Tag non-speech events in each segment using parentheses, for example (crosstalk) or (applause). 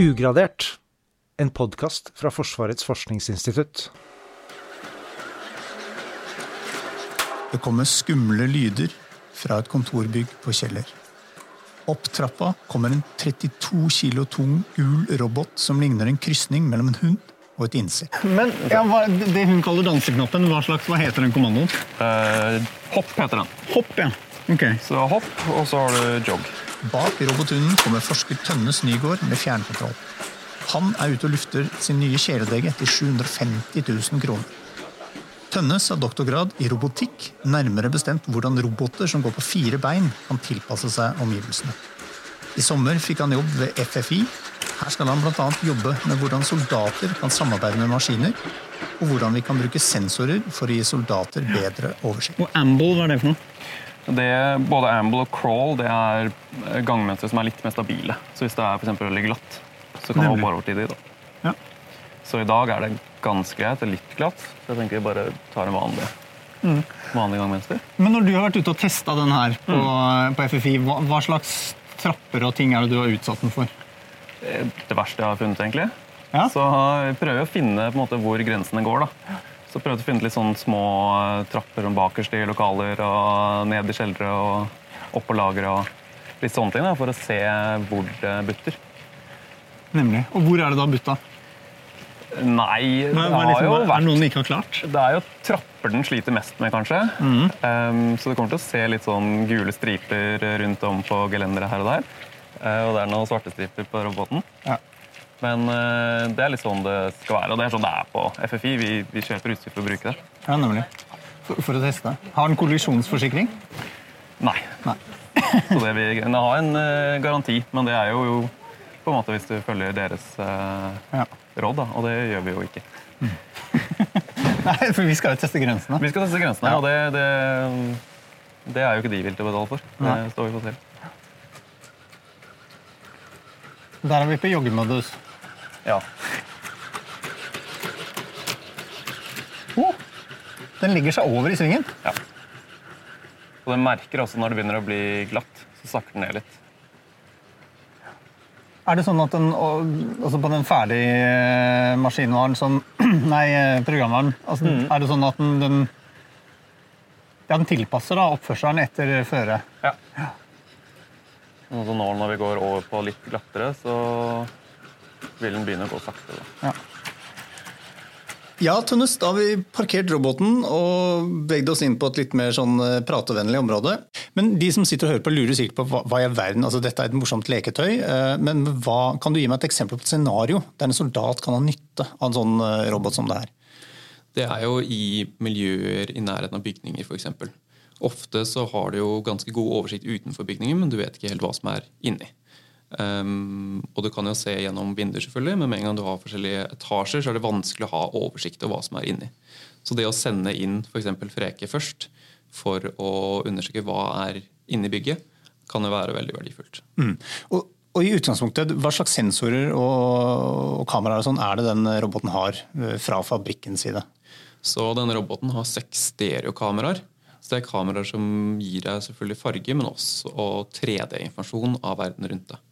Ugradert, en podkast fra Forsvarets forskningsinstitutt. Det kommer skumle lyder fra et kontorbygg på Kjeller. Opp trappa kommer en 32 kilo tung gul robot som ligner en krysning mellom en hund og et insekt. Men ja, hva, Det hun kaller danseknappen, hva, slags, hva heter den kommandoen? Eh, hopp heter den. Hopp, ja. Ok. Så hopp, og så har du jogg. Bak robothunden kommer forsker Tønnes Nygård med fjernkontroll. Han er ute og lufter sin nye kjæledegge til 750 000 kroner. Tønnes har doktorgrad i robotikk, nærmere bestemt hvordan roboter som går på fire bein, kan tilpasse seg omgivelsene. I sommer fikk han jobb ved FFI. Her skal han bl.a. jobbe med hvordan soldater kan samarbeide med maskiner, og hvordan vi kan bruke sensorer for å gi soldater bedre oversikt. Og Amble, hva er det for noe? Det, både amble og crawl det er gangmønstre som er litt mer stabile. Så hvis det er for eksempel veldig glatt, så kan man hoppe over til de. da. Ja. Så i dag er det ganske greit. Det er litt glatt. Så jeg tenker vi bare tar en vanlig, Mm. vanlig gangmønster. Men når du har vært ute og testa den her på, på FFI, hva, hva slags trapper og ting er det du har utsatt den for? Det er det verste jeg har funnet, egentlig. Ja. Så jeg prøver å finne på en måte, hvor grensene går. da. Så prøvde å finne litt sånn små eh, trapper bakerst i lokaler, og ned i kjellere og opp på lageret og litt sånne ting, da, for å se hvor det butter. Nemlig. Og hvor er det da butta? Nei, det har liksom, jo er det noen ikke har klart? Det er jo trapper den sliter mest med, kanskje. Mm. Um, så du kommer til å se litt sånn gule striper rundt om på gelenderet her og der. Uh, og det er noen svarte striper på roboten. Ja. Men uh, det er litt sånn det skal være, og det er sånn det er på FFI. Vi, vi kjøper utstyr for å bruke det. Ja, nemlig. For, for å teste. Har den kollisjonsforsikring? Nei. Nei. Så det vil, den har en uh, garanti, men det er jo, jo på en måte hvis du følger deres uh, Ja. råd, da. Og det gjør vi jo ikke. (laughs) Nei, for vi skal jo teste grensene. Vi skal teste grensene, Ja. og det, det, det er jo ikke de villige til å betale for. Det Nei. står vi for selv. Der er vi på joggemodus. Ja. Oh, den legger seg over i svingen. Ja. Og den merker også når det begynner å bli glatt, så sakker den ned litt. Er det sånn at den, og- altså på den ferdige eh, maskinvaren som (clears throat) Nei, eh, programvaren. Altså, Mm. Er det sånn at den, den ja, den tilpasser da oppførselen etter føret? Ja. ja. nå når vi går over på litt glattere, så vil den begynne å gå sakte. Da. Ja. Ja, Tønnes, da har vi parkert roboten og bevegd oss inn på et litt mer sånn eh, pratevennlig område. Men de som sitter og hører på, lurer sikkert på hva, hva i all verden altså Dette er et morsomt leketøy, eh, men hva, kan du gi meg et eksempel på et scenario der en soldat kan ha nytte av en sånn eh, robot som det her? Det er jo i miljøer i nærheten av bygninger, f.eks. Ofte så har du jo ganske god oversikt utenfor bygningen, men du vet ikke helt hva som er inni. Um, og du kan jo se gjennom vinduer, selvfølgelig, men med en gang du har forskjellige etasjer, så er det vanskelig å ha oversikt over hva som er inni. Så det å sende inn f.eks. Freke først for å undersøke hva er inni bygget, kan jo være veldig verdifullt. Mm. Og, og i utgangspunktet, Hva slags sensorer og, og kameraer og sånn er det den roboten har eh, fra fabrikkens side? Så denne roboten har seks stereokameraer. Så det er kameraer som gir deg selvfølgelig farge, men også 3D-informasjon av verden rundt deg.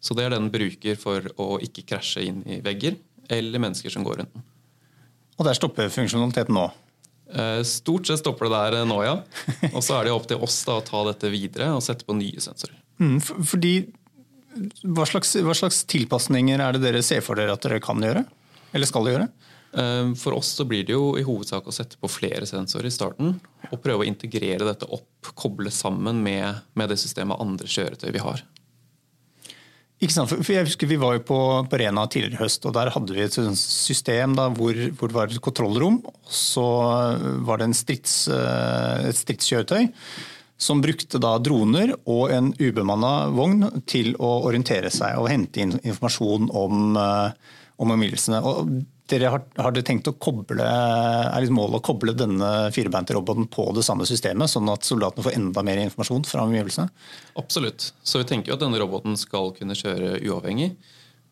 Så det er den bruker for å ikke krasje inn i vegger eller mennesker som går rundt den. Og der stopper funksjonaliteten nå. Eh, Stort sett stopper det der nå, ja. (laughs) Og så er det opp til oss da å ta dette videre og sette på nye sensorer. Mm, for- fordi hva slags, hva slags tilpasninger er det dere ser for dere at dere kan gjøre? Eller skal gjøre? Eh, For oss så blir det jo i hovedsak å sette på flere sensorer i starten og prøve å integrere dette opp, koble sammen med, med det systemet andre kjøretøy vi har. Ikke sant? For jeg husker Vi var jo på, på Rena tidligere i høst, og der hadde vi et system da, hvor, hvor det var et kontrollrom. og Så var det strids, eh, et stridskjøretøy som brukte da droner og en ubemanna vogn til å orientere seg og hente inn informasjon om, eh, om omgivelsene. Og dere har, har dere tenkt å koble, er liksom målet å koble denne firbeinte roboten på det samme systemet, sånn at soldatene får enda mer informasjon fra omgivelsene? Absolutt. Så vi tenker jo at denne roboten skal kunne kjøre uavhengig.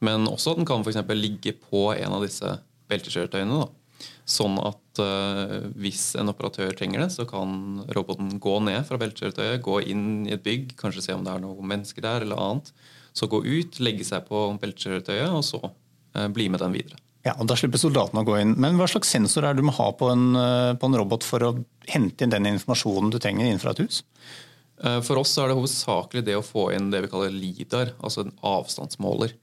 Men også at den kan for ligge på en av disse beltekjøretøyene. Da. Sånn at uh, hvis en operatør trenger det, så kan roboten gå ned fra beltekjøretøyet, gå inn i et bygg, kanskje se om det er noen mennesker der eller annet. Så gå ut, legge seg på beltekjøretøyet, og så uh, bli med den videre. Ja, og Da slipper soldatene å gå inn. Men hva slags sensor er det du må ha på en, eh, på en robot for å hente inn den informasjonen du trenger innenfra et hus? Eh, For oss er det hovedsakelig det å få inn det vi kaller LIDAR, altså en avstandsmåler.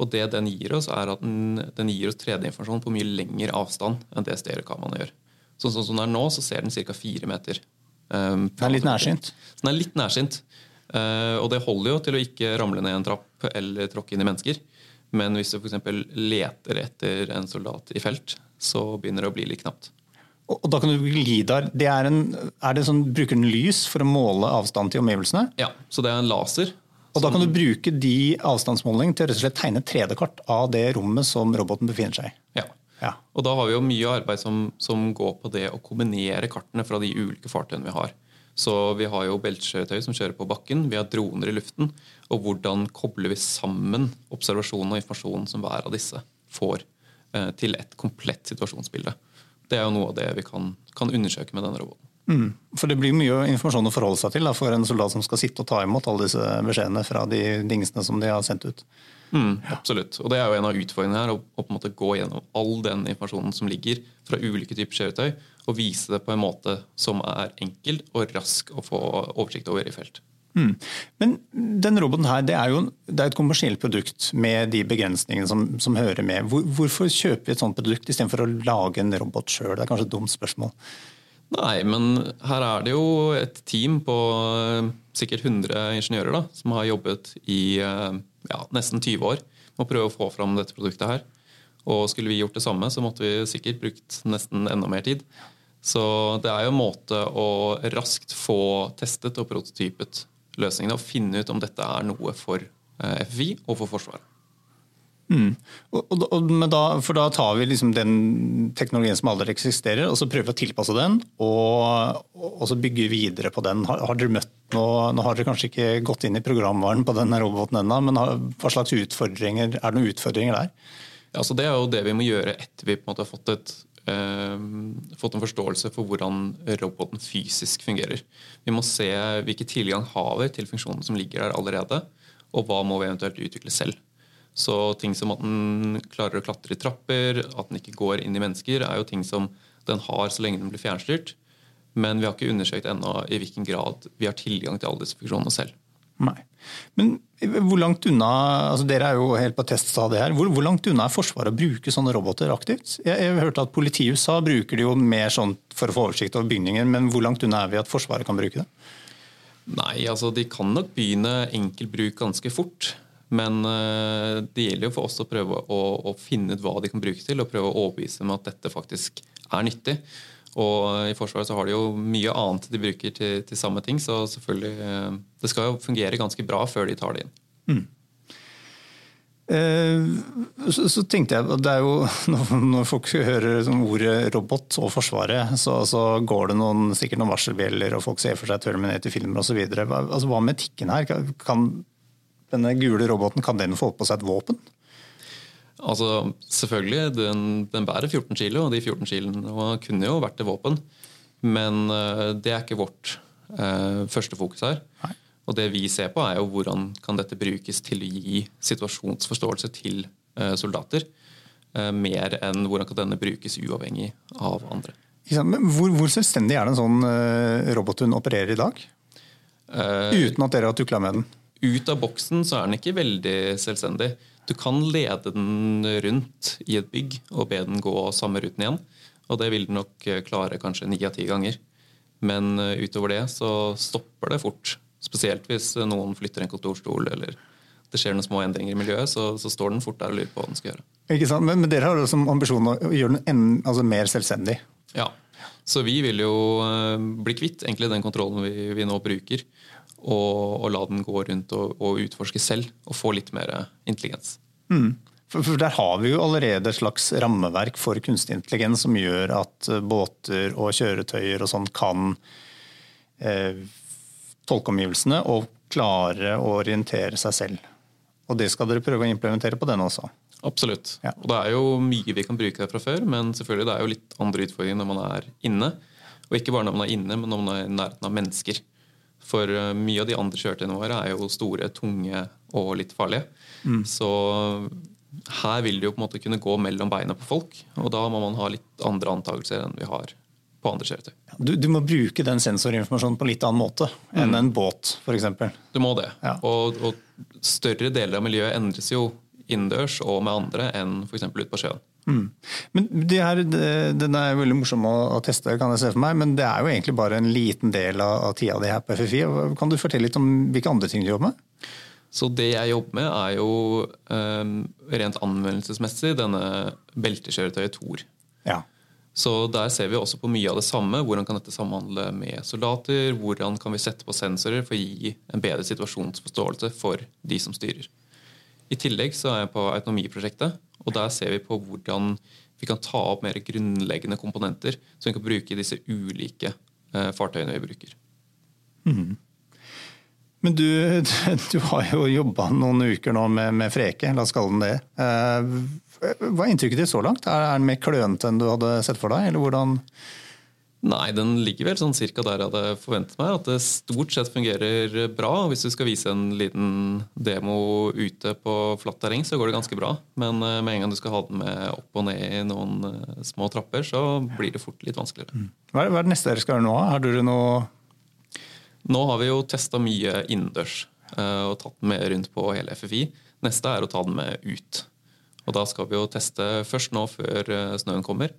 Og det den gir oss, er at den, den gir oss 3D-informasjon på mye lengre avstand enn det stereokameraene gjør. Sånn som den er nå, så ser den ca. fire meter. Um, den er litt nærsynt. Den er litt nærsynt. Uh, og det holder jo til å ikke ramle ned en trapp eller tråkke inn i mennesker. Men hvis du f.eks. leter etter en soldat i felt, så begynner det å bli litt knapt. Og, da kan du bruke LIDAR. Det er, en, er det sånn, Bruker den lys for å måle avstand til omgivelsene? Ja, Så det er en laser. Og da kan du bruke de avstandsmålingene til å rett og slett tegne 3D-kart av det rommet som roboten befinner seg i. Ja. Ja. Og da har vi jo mye arbeid som, som går på det å kombinere kartene fra de ulike fartøyene vi har. Så vi har jo beltekjøretøy som kjører på bakken, vi har droner i luften. Og hvordan kobler vi sammen observasjonen og informasjonen som hver av disse får, eh, til et komplett situasjonsbilde. Det er jo noe av det vi kan, kan undersøke med denne roboten. Mm. For det blir mye informasjon å forholde seg til da, for en soldat som skal sitte og ta imot alle disse beskjedene fra de dingsene som de har sendt ut. Mm, absolutt. Og det er jo en av utfordringene her, å, å på en måte gå gjennom all den informasjonen som ligger fra ulike typer kjøretøy, og vise det på en måte som er enkel og rask å få oversikt over i felt. Mm. Men den roboten her, det er jo det er et kommersielt produkt med de begrensningene som, som hører med. Hvor, hvorfor vi et sånt produkt istedenfor å lage en robot sjøl? Det er kanskje et dumt spørsmål. Nei, men her er det jo et team på eh, sikkert 100 ingeniører da, som har jobbet i eh, ja, nesten 20 år med å prøve å få fram dette produktet her. Og skulle vi gjort det samme, så måtte vi sikkert brukt nesten enda mer tid. Så det er jo en måte å raskt få testet og prototypet løsningene og finne ut om dette er noe for eh, FFI og for Forsvaret. Mm. Og, og, da, for da tar vi liksom den teknologien som allerede eksisterer, og så prøver vi å tilpasse den, og, og så bygge videre på den. Har, har dere møtt noe, Nå har dere kanskje ikke gått inn i programvaren på denne roboten ennå, men har, hva slags utfordringer, er det noen utfordringer der? Ja, så Det er jo det vi må gjøre etter vi har fått, et, fått en forståelse for hvordan roboten fysisk fungerer. Vi må se hvilken tilgang har vi til funksjonen som ligger der allerede, og hva må vi eventuelt utvikle selv. Så ting som at den klarer å klatre i trapper, at den ikke går inn i mennesker, er jo ting som den har så lenge den blir fjernstyrt. Men vi har ikke undersøkt ennå i hvilken grad vi har tilgang til alle disse funksjonene selv. Nei. Men hvor langt unna, altså Dere er jo helt på teststadiet her. Hvor, hvor, langt unna er Forsvaret å bruke sånne roboter aktivt? Jeg, jeg hørte hørt at Politiet i USA bruker det jo mer sånn for å få oversikt over bygninger, men hvor langt unna er vi at Forsvaret kan bruke det? Nei, altså De kan nok begynne enkeltbruk ganske fort. Men uh, det gjelder jo for oss å prøve å, å, finne ut hva de kan bruke til, og prøve å overbevise dem at dette faktisk er nyttig. Og i Forsvaret så har de jo mye annet de bruker til, til samme ting, så selvfølgelig uh, Det skal jo fungere ganske bra før de tar det inn. Mm. Uh, så, så, tenkte jeg det er jo, (laughs) Når folk hører sånn ordet robot og Forsvaret, så, så, går det noen, sikkert noen varselbjeller, og folk ser for seg Terminator-filmer osv. Altså, hva med etikken her? Kan, denne gule roboten, kan den få på seg et våpen? Altså, selvfølgelig, den, den, bærer 14 kilo, og de 14 kiloene kunne jo vært et våpen. Men uh, det er ikke vårt uh, første fokus her. Nei. Og det vi ser på, er jo hvordan kan dette brukes til å gi situasjonsforståelse til uh, soldater. mer enn hvordan kan denne brukes uavhengig av andre. Hvor, hvor selvstendig er det en sånn robothund opererer i dag? Uten at dere har tukla med den? ut av boksen så er den ikke veldig selvstendig. Du kan lede den rundt i et bygg og be den gå samme ruten igjen. Og det vil den nok klare kanskje ni av ti ganger. Men utover det så stopper det fort. Spesielt hvis noen flytter en kontorstol eller det skjer noen små endringer i miljøet, så, så står den fort der og lurer på hva den skal gjøre. Ikke sant? Men, men dere har jo som ambisjon å gjøre den en, altså mer selvstendig? Ja. Så vi vil jo bli kvitt egentlig den kontrollen vi, vi nå bruker og, og, la den gå rundt og, og, utforske selv og få litt mer intelligens. Mm. For, for, Der har vi jo allerede et slags rammeverk for kunstig intelligens som gjør at eh, båter og kjøretøyer og sånn kan eh, tolke omgivelsene og klare å orientere seg selv. Og Det skal dere prøve å implementere på den også? Absolutt. Ja. Og Det er jo mye vi kan bruke der fra før, men selvfølgelig det er jo litt andre utfordringer når man er inne. Og ikke bare når man er inne, men når man er i nærheten av mennesker. For eh, mye av de andre kjøretøyene våre er jo store, tunge og litt farlige. Så her vil det jo på en måte kunne gå mellom beina på folk, og da må man ha litt andre antakelser enn vi har på andre kjøretøy. Du, du må bruke den sensorinformasjonen på litt annen måte enn en båt f.eks. Du må det. Ja. Og, og større deler av miljøet endres jo innendørs og med andre enn f.eks. ute på sjøen. Men de her, Den er veldig morsom å, å teste, kan jeg se for meg, men det er jo egentlig bare en liten del av, av tida di her på FFI. Kan du fortelle litt om hvilke andre ting du jobber med? Så det jeg jobber med, er jo um, rent anvendelsesmessig denne beltekjøretøyet Tor. Ja. Så der ser vi også på mye av det samme. Hvordan kan dette samhandle med soldater? Hvordan kan vi sette på sensorer for å gi en bedre situasjonsforståelse for de som styrer? I tillegg så er jeg på autonomiprosjektet, og der ser vi på hvordan vi kan ta opp mer grunnleggende komponenter som vi kan bruke i disse ulike eh, fartøyene vi bruker. Men du, (laughs) du har jo jobba noen uker nå med, med Freke, la oss kalle den det. Eh, Hva er inntrykket ditt så langt? Er den mer klønete enn du hadde sett for deg? eller hvordan... Nei, den ligger vel sånn cirka der jeg hadde forventet meg. At det stort sett fungerer bra. Hvis du skal vise en liten demo ute på flatt terreng, så går det ganske bra. Men eh, med en gang du skal ha den med opp og ned i noen eh, små trapper, så blir det fort litt vanskeligere. Er, hva er det neste dere skal gjøre nå? Har dere noe Nå har vi jo testa mye innendørs eh, og tatt den med rundt på hele FFI. Neste er å ta den med ut. Og da skal vi jo teste først nå før snøen kommer.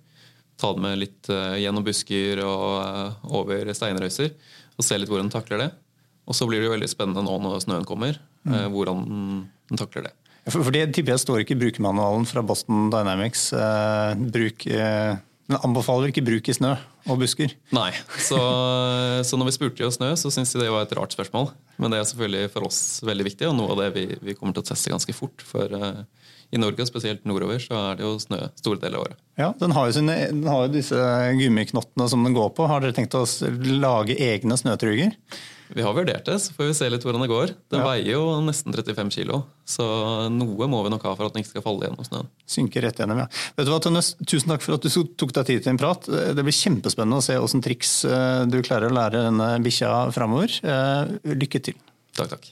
Ta det med litt eh, gjennom busker og eh, over steinrøyser og se litt hvordan den takler det. Og så blir det jo veldig spennende nå når snøen kommer, mm. hvordan den takler det. For, for det typer jeg står ikke i brukermanualen fra Boston Dynamics. Eh, bruk, eh, den anbefaler ikke bruk i snø og busker. Nei, så, så når vi spurte om snø, så syntes de det var et rart spørsmål. Men det er selvfølgelig for oss veldig viktig, og noe av det vi, vi kommer til å teste ganske fort. For eh, i Norge, og spesielt nordover, så er det jo snø store deler av året. Ja, den har, jo sine, den har jo disse gummiknottene som den går på. Har dere tenkt å lage egne snøtruger? Vi har vurdert det, så får vi se litt hvordan det går. Den Ja. veier jo nesten 35 kilo, så noe må vi nok ha for at den ikke skal falle gjennom snøen. Synker rett gjennom, ja. Vet du hva, Tønnes, tusen takk for at du tok deg tid til en prat. Det blir kjempespennende å se åssen triks eh, du klarer å lære denne bikkja framover. Eh, Lykke til. Takk, takk.